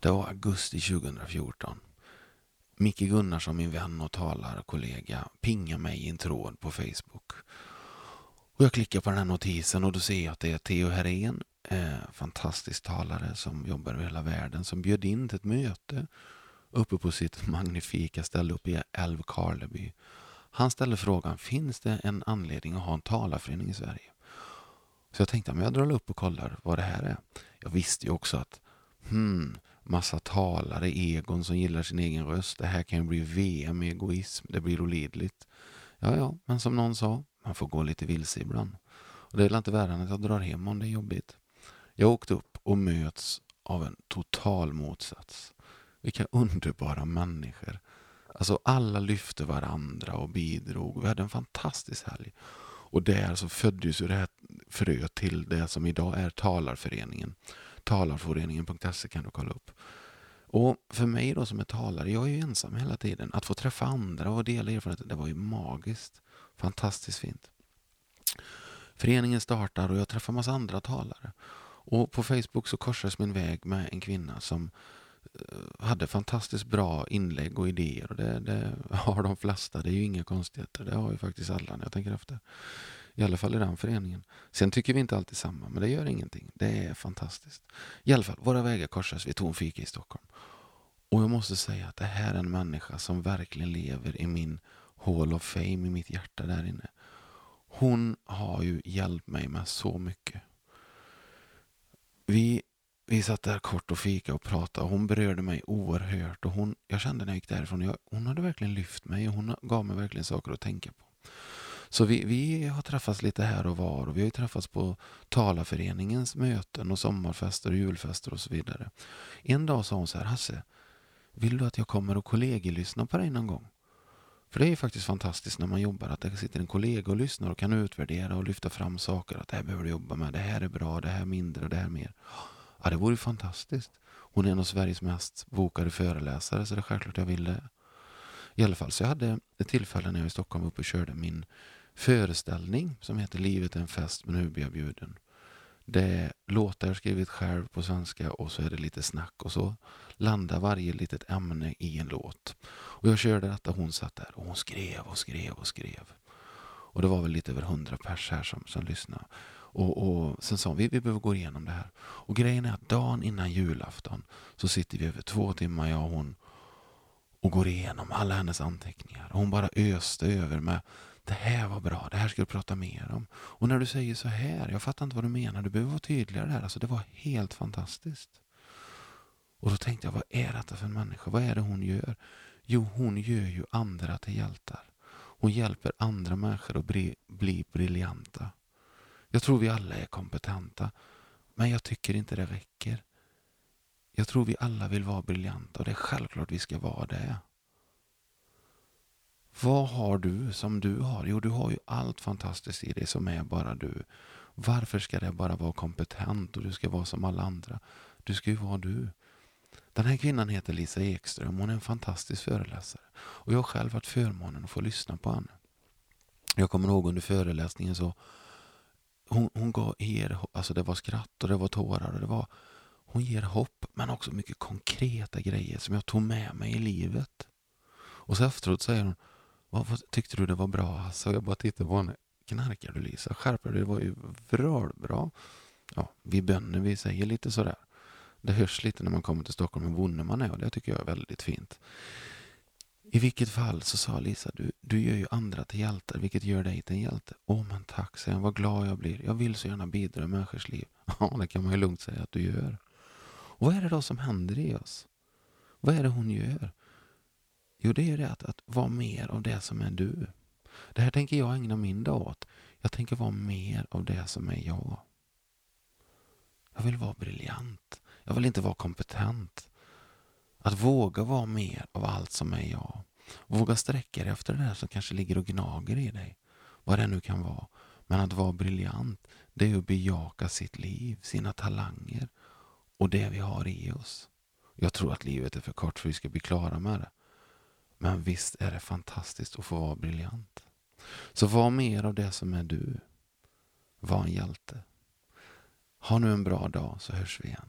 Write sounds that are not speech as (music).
Det var augusti 2014. Micke Gunnarsson, min vän och talarkollega, pingar mig i en tråd på Facebook. Och jag klickar på den här notisen och då ser jag att det är Theo Herén, eh, fantastisk talare som jobbar över hela världen, som bjöd in till ett möte uppe på sitt (laughs) magnifika ställe uppe i Älvkarleby. Han ställde frågan, finns det en anledning att ha en talarförening i Sverige? Så jag tänkte, men jag drar upp och kollar vad det här är. Jag visste ju också att, hmm, massa talare, egon som gillar sin egen röst. Det här kan ju bli VM i egoism. Det blir olidligt. Ja, ja, men som någon sa, man får gå lite vilse ibland. Och det är inte värre än att jag drar hem om det är jobbigt. Jag åkte upp och möts av en total motsats. Vilka underbara människor. Alltså alla lyfte varandra och bidrog. Vi hade en fantastisk helg. Och där så föddes ju det här fröet till det som idag är Talarföreningen. Talarföreningen.se kan du kolla upp. Och för mig då som är talare, jag är ju ensam hela tiden. Att få träffa andra och dela erfarenheter, det var ju magiskt. Fantastiskt fint. Föreningen startar och jag träffar massa andra talare. Och på Facebook så korsas min väg med en kvinna som eh, hade fantastiskt bra inlägg och idéer. Och det, det, har de flesta. Det är ju inga konstigheter. Det har ju faktiskt alla när jag tänker efter. I alla fall i den föreningen. Sen tycker vi inte alltid samma, men det gör ingenting. Det är fantastiskt. I alla fall, våra vägar korsas. Vi tog en fika i Stockholm. Och jag måste säga att det här är en människa som verkligen lever i min Hall of Fame, i mitt hjärta där inne. Hon har ju hjälpt mig med så mycket. Vi, vi satt där kort och fika och pratade. Hon berörde mig oerhört. Och hon, jag kände när jag gick därifrån, jag, hon hade verkligen lyft mig och hon gav mig verkligen saker att tänka på. Så vi, vi har träffats lite här och var och vi har ju träffats på Talarföreningens möten och sommarfester och julfester och så vidare. En dag sa hon så här, Hasse, vill du att jag kommer och kollegielyssnar på dig någon gång? För det är ju faktiskt fantastiskt när man jobbar att det sitter en kollega och lyssnar och kan utvärdera och lyfta fram saker. Att det här behöver du jobba med, det här är bra, det här är mindre och det här är mer. Ja, det vore ju fantastiskt. Hon är en av Sveriges mest bokade föreläsare så det är självklart jag vill det. I alla fall, så jag hade ett tillfälle när jag i Stockholm uppe och körde min föreställning som heter Livet är en fest men nu blir jag bjuden? Det är låtar jag skrivit själv på svenska och så är det lite snack och så landar varje litet ämne i en låt. Och jag körde detta, hon satt där och hon skrev och skrev och skrev. Och det var väl lite över hundra pers här som, som lyssnade. Och, och sen sa hon, vi, vi behöver gå igenom det här. Och grejen är att dagen innan julafton så sitter vi över två timmar, jag och hon, och går igenom alla hennes anteckningar. Och hon bara öste över med det här var bra, det här ska du prata mer om. Och när du säger så här, jag fattar inte vad du menar, du behöver vara tydligare här. Alltså det var helt fantastiskt. Och då tänkte jag, vad är detta för en människa? Vad är det hon gör? Jo, hon gör ju andra till hjältar. Hon hjälper andra människor att bli, bli briljanta. Jag tror vi alla är kompetenta, men jag tycker inte det räcker. Jag tror vi alla vill vara briljanta och det är självklart vi ska vara det. Vad har du som du har? Jo, du har ju allt fantastiskt i dig som är bara du. Varför ska det bara vara kompetent och du ska vara som alla andra? Du ska ju vara du. Den här kvinnan heter Lisa Ekström. Hon är en fantastisk föreläsare. Och jag har själv haft förmånen att få lyssna på henne. Jag kommer ihåg under föreläsningen så hon, hon gav er, alltså det var skratt och det var tårar och det var hon ger hopp men också mycket konkreta grejer som jag tog med mig i livet. Och så efteråt säger hon vad, vad tyckte du det var bra Hasse? Och jag bara tittade på henne. Knarkar du Lisa? Skärper du Det var ju bra. Ja, vi bönder vi säger lite sådär. Det hörs lite när man kommer till Stockholm hur bonde man är och det tycker jag är väldigt fint. I vilket fall så sa Lisa, du, du gör ju andra till hjältar, vilket gör dig till en hjälte. Åh men tack, säger han, vad glad jag blir. Jag vill så gärna bidra i människors liv. (laughs) Ja, det kan man ju lugnt säga att du gör. Och vad är det då som händer i oss? Vad är det hon gör? Jo, det är det att, att vara mer av det som är du. Det här tänker jag ägna min dag åt. Jag tänker vara mer av det som är jag. Jag vill vara briljant. Jag vill inte vara kompetent. Att våga vara mer av allt som är jag. Våga sträcka dig efter det där som kanske ligger och gnager i dig. Vad det nu kan vara. Men att vara briljant, det är att bejaka sitt liv, sina talanger och det vi har i oss. Jag tror att livet är för kort för att vi ska bli klara med det. Men visst är det fantastiskt att få vara briljant. Så var mer av det som är du. Var en hjälte. Ha nu en bra dag så hörs vi igen.